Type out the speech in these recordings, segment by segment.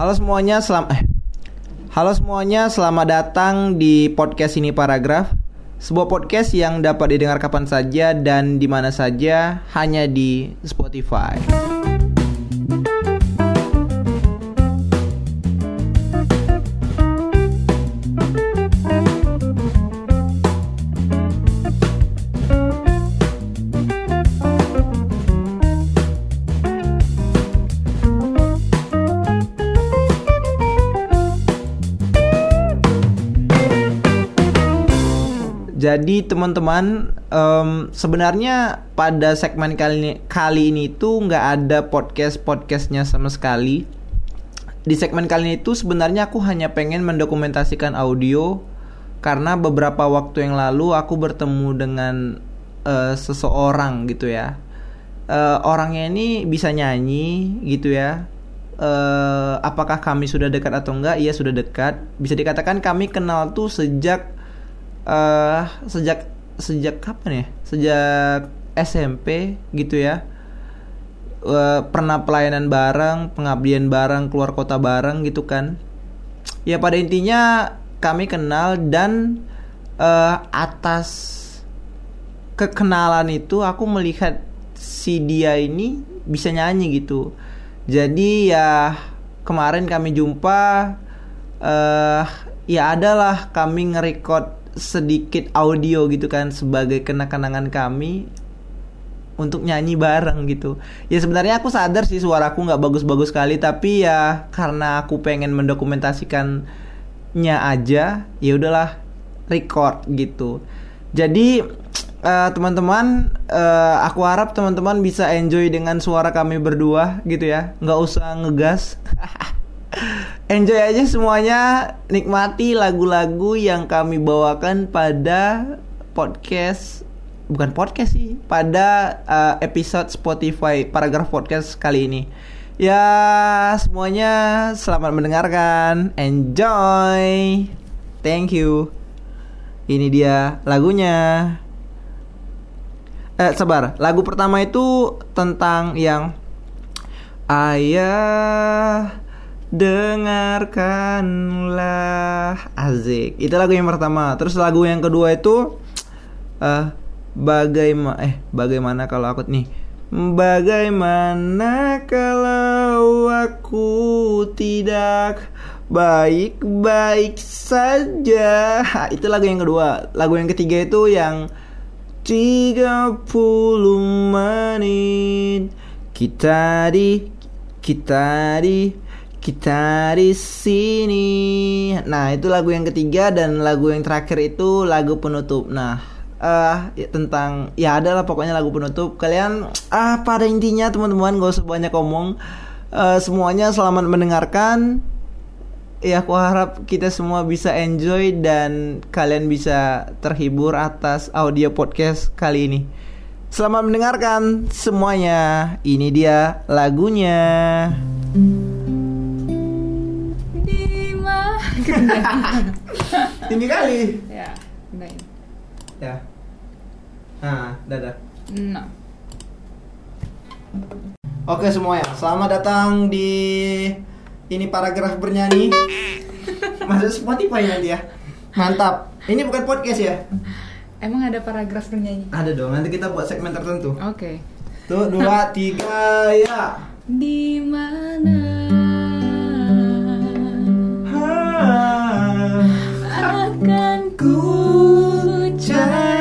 Halo semuanya, selam eh. Halo semuanya, selamat datang di podcast ini paragraf. Sebuah podcast yang dapat didengar kapan saja dan di mana saja hanya di Spotify. Jadi teman-teman em, sebenarnya pada segmen kali ini, kali ini tuh nggak ada podcast podcastnya sama sekali. Di segmen kali ini tuh sebenarnya aku hanya pengen mendokumentasikan audio karena beberapa waktu yang lalu aku bertemu dengan eh, seseorang gitu ya. Eh, orangnya ini bisa nyanyi gitu ya. Eh, apakah kami sudah dekat atau enggak? Iya sudah dekat. Bisa dikatakan kami kenal tuh sejak eh sejak sejak kapan ya? Sejak SMP gitu ya. Eh, pernah pelayanan bareng, pengabdian bareng, keluar kota bareng gitu kan. Ya pada intinya kami kenal dan eh, atas kekenalan itu aku melihat si dia ini bisa nyanyi gitu. Jadi ya kemarin kami jumpa eh ya adalah kami nge-record sedikit audio gitu kan sebagai kenang-kenangan kami untuk nyanyi bareng gitu. Ya sebenarnya aku sadar sih suaraku nggak bagus-bagus sekali tapi ya karena aku pengen mendokumentasikannya aja, ya udahlah record gitu. Jadi eh, teman-teman, eh, aku harap teman-teman bisa enjoy dengan suara kami berdua gitu ya, nggak usah ngegas. Enjoy aja semuanya, nikmati lagu-lagu yang kami bawakan pada podcast bukan podcast sih, pada uh, episode Spotify paragraf podcast kali ini. Ya, semuanya selamat mendengarkan. Enjoy. Thank you. Ini dia lagunya. Eh, sabar. Lagu pertama itu tentang yang Ayah dengarkanlah. Azik itu lagu yang pertama. Terus lagu yang kedua itu eh bagaimana eh bagaimana kalau aku nih? Bagaimana kalau aku tidak baik-baik saja? Itu lagu yang kedua. Lagu yang ketiga itu yang 30 menit. Kita di kita di kita di sini. Nah, itu lagu yang ketiga dan lagu yang terakhir itu lagu penutup. Nah, eh ya, tentang ya adalah pokoknya lagu penutup. Kalian ah pada intinya teman-teman gak usah banyak ngomong. Eh, semuanya selamat mendengarkan. Ya, aku harap kita semua bisa enjoy dan kalian bisa terhibur atas audio podcast kali ini. Selamat mendengarkan semuanya. Ini dia lagunya. Tinggi kali. ya gunain Ya. Nah, dadah. no Oke semuanya, selamat datang di ini paragraf bernyanyi. Masuk Spotify nanti ya. Mantap. Ini bukan podcast ya? emang ada paragraf bernyanyi Ada dong. Nanti kita buat segmen tertentu. oke Tuh, dua, tiga, ya. di mana akan ku cari.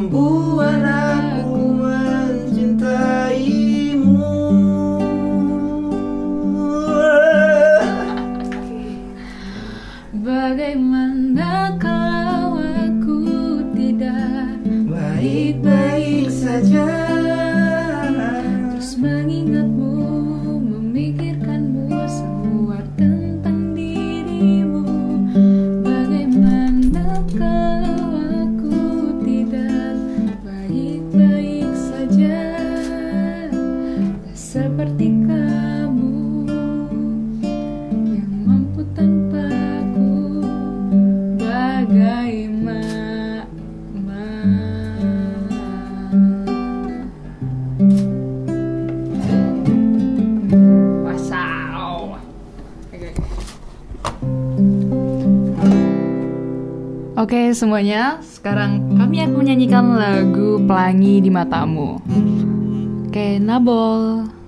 membuat aku mencintaimu. Bagaimana Semuanya, sekarang kami akan menyanyikan lagu Pelangi di Matamu. Oke, okay, Nabol.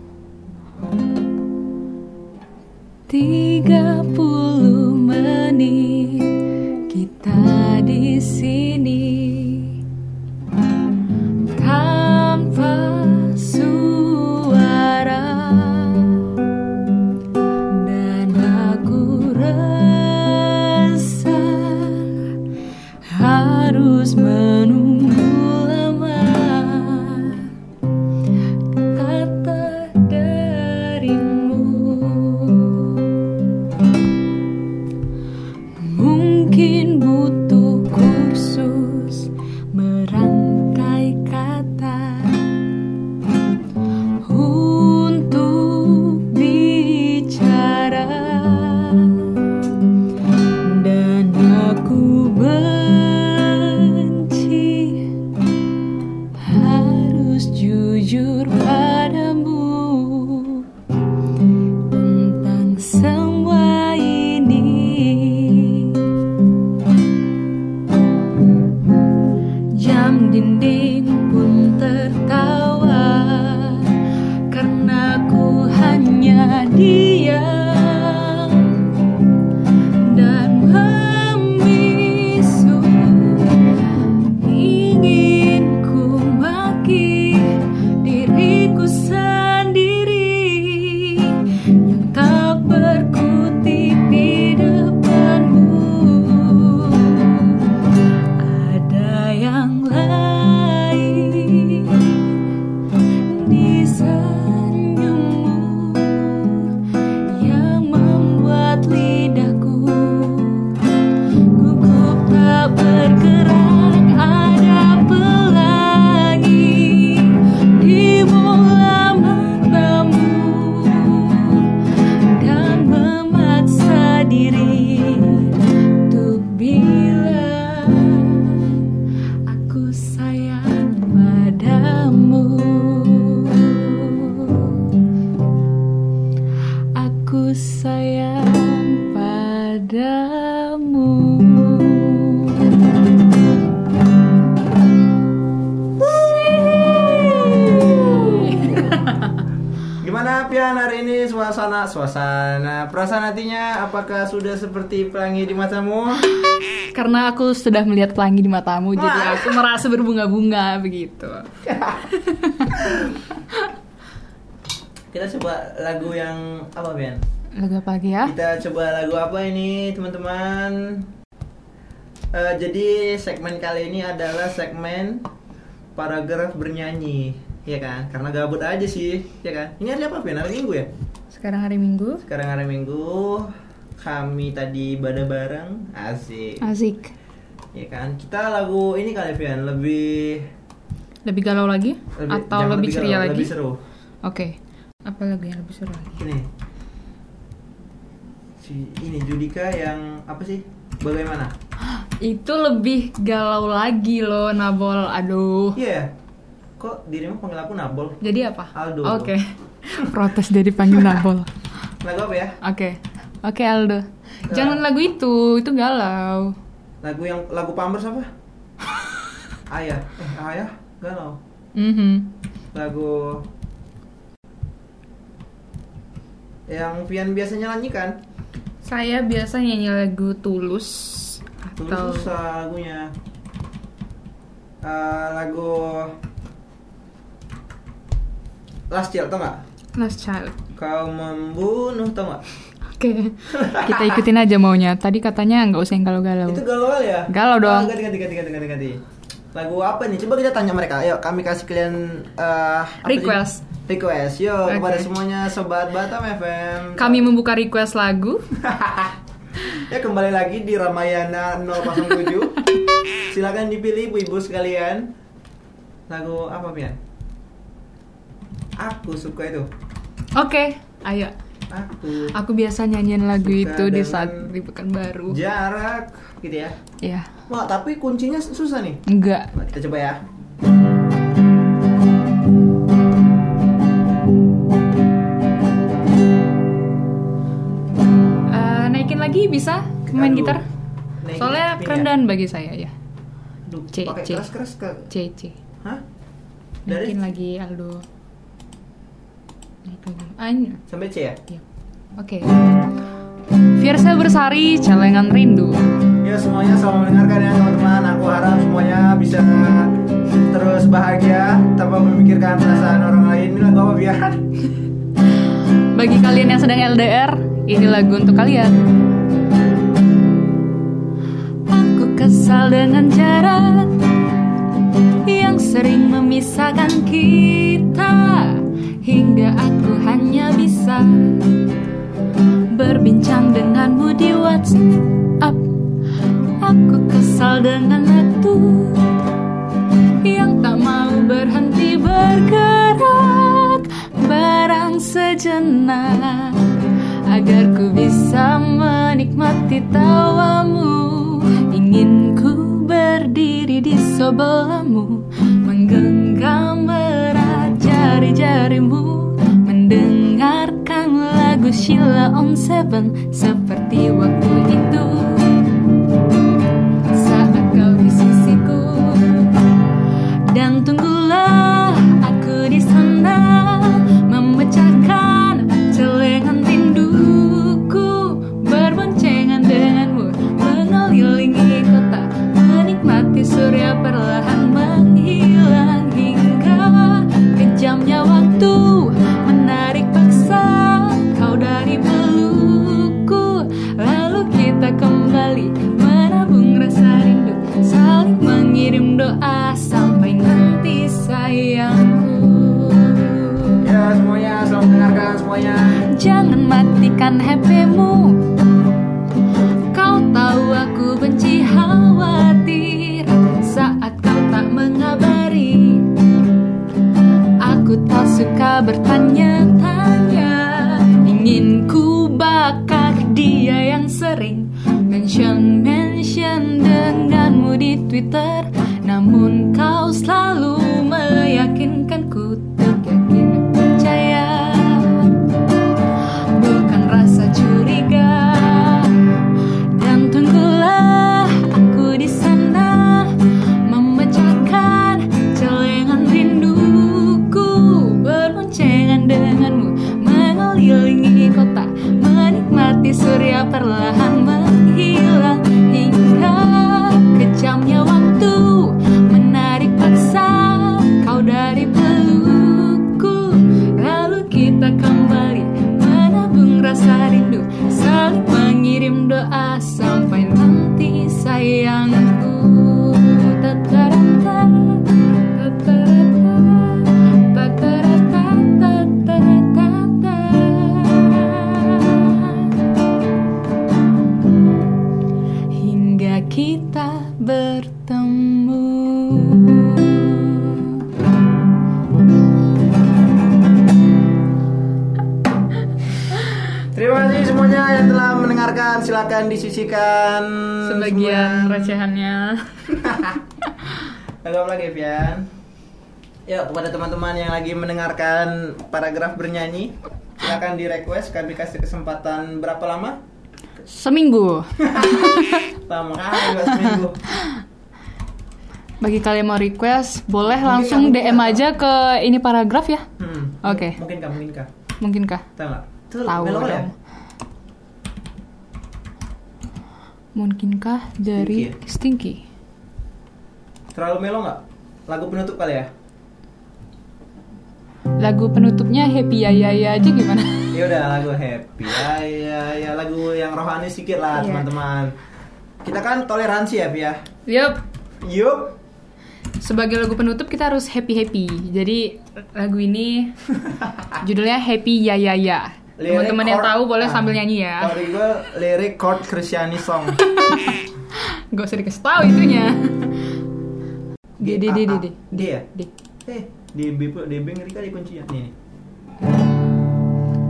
Apakah sudah seperti pelangi di matamu? Karena aku sudah melihat pelangi di matamu, jadi Wah. aku merasa berbunga-bunga begitu. Kita coba lagu yang apa Pian? Lagu apa lagi ya? Kita coba lagu apa ini teman-teman? Eh, jadi segmen kali ini adalah segmen paragraf bernyanyi, ya kan? Karena gabut aja sih, ya kan? Ini hari apa Pian? Hari Minggu ya? Sekarang hari Minggu. Sekarang hari Minggu, kami tadi ibadah bareng, asik. Asik. Ya kan? Kita lagu ini kali Pian lebih Lebih galau lagi? lebih Atau jangan lebih ceria galau, lagi? Lebih seru. Oke. Apa lagu yang lebih seru lagi? Ini. Si ini Judika yang apa sih? Bagaimana? Itu lebih galau lagi loh, Nabol. Aduh. Iya. Kok dirimu panggil aku Nabol? Jadi apa? Aldo. Oke. Protes dari panggil Nabol. Lagu apa ya? Oke. Oke, Aldo. Jangan lagu itu, itu galau. Lagu yang lagu Pampers apa? Ayah. Eh, Ayah? Galau. Mhm. Lagu yang Pian biasanya nyanyikan. Saya biasa nyanyi lagu Tulus Tulus atau susah lagunya. Eh, lagu Last Child tau gak? Last Child. Kau membunuh tau gak? Oke. Kita ikutin aja maunya. Tadi katanya nggak usah yang galau-galau. Itu galau ya? Galau dong. Ganti, ganti, ganti, ganti, ganti, ganti. Lagu apa nih? Coba kita tanya mereka. Ayo, kami kasih kalian sih? Request. Request. Yo, Oke. kepada semuanya sobat Batam FM. Kami membuka request lagu. ya kembali lagi di Ramayana 007. Silakan dipilih ibu-ibu sekalian. Lagu apa Pian? Aku suka itu. Oke, ayo. Aku Aku biasa nyanyiin lagu itu di saat di Pekanbaru. jarak gitu ya. Ya, Wah, tapi kuncinya susah nih. enggak. Nah, kita coba ya. Eh, naikin lagi bisa main gitar? Naikin Soalnya ya. kerendahan bagi saya ya. Aduh, C, pakai C. keras-keras ke C C. Hah? Dari Naikin lagi Aldo. Ini. sampai C ya? Iya. Oke. Fiersa Bersari, Celengan Rindu. Ya semuanya selamat mendengarkan ya teman-teman. Aku harap semuanya bisa terus bahagia tanpa memikirkan perasaan orang lain. Ini lagu apa biar? Bagi kalian yang sedang LDR, ini lagu untuk kalian. Aku kesal dengan jarak yang sering memisahkan kita hingga aku hanya bisa berbincang denganmu di WhatsApp. Aku kesal dengan waktu yang tak mau berhenti bergerak barang sejenak agar ku bisa menikmati tawamu ingin ku berdiri di sebelahmu menggenggam Sheila on Seven seperti kembali. Menabung rasa rindu saling mengirim doa sampai nanti sayangku. Ya semuanya semuanya. Jangan matikan HPmu kau tahu aku benci khawatir. Saat kau tak mengabari aku tak suka bertanya. mention mention denganmu di Twitter. Silakan disisikan Sebagian semua. recehannya Belum lagi, Vian. Ya, kepada teman-teman yang lagi mendengarkan paragraf bernyanyi, silakan di request. Kami kasih kesempatan berapa lama? Seminggu Lama kali seminggu. Bagi kalian mau request, boleh Mungkin langsung kamu DM aja ke ini paragraf ya? Hmm. Oke. Mungkin kah, mungkin kah? Mungkinkah? Tahu nggak? Tuh, Tahu melo ya? dong. Mungkinkah dari Stinky Stinky? Terlalu melo nggak? Lagu penutup kali ya? Lagu penutupnya Happy Ya Ya Ya aja gimana? Ya udah lagu happy ya ya ya lagu yang rohani sedikit lah Iya. teman-teman. Kita kan toleransi ya Pia. Yup. Yuk. Sebagai lagu penutup kita harus happy happy. Jadi lagu ini judulnya Happy Ya Ya Ya. Teman-teman yang tahu boleh ah, sambil nyanyi ya. Dari gue lirik chord Christiani song. Gak usah dikasih tahu itunya. D D D D D D ya? D. Eh, D B D B ngeri kali kuncinya. Nih. nih.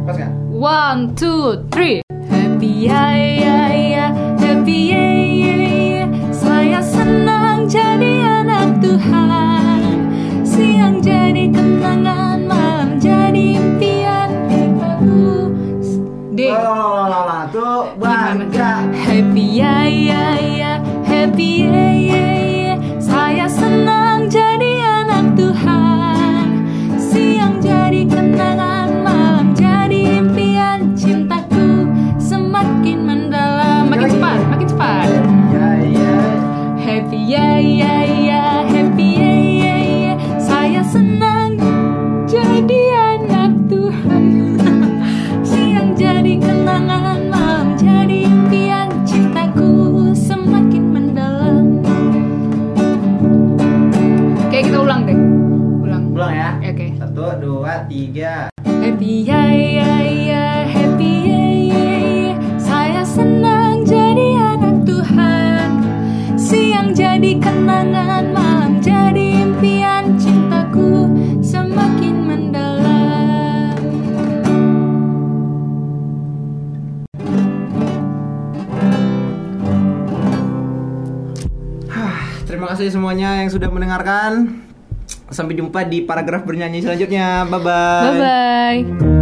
Pas kan? One, two, three. Happy ya ya ya, happy ya ya ya. Saya senang jadi anak Tuhan. Siang jadi kenangan, malam jadi impian. D. Tuh bangga. Happy ya ya ya, happy ya ya kita ulang deh, ulang. Ulang ya. Oke. Satu, dua, tiga. Happy ya ya ya, kasih semuanya yang sudah mendengarkan. Sampai jumpa di paragraf bernyanyi selanjutnya. Bye bye. Bye bye.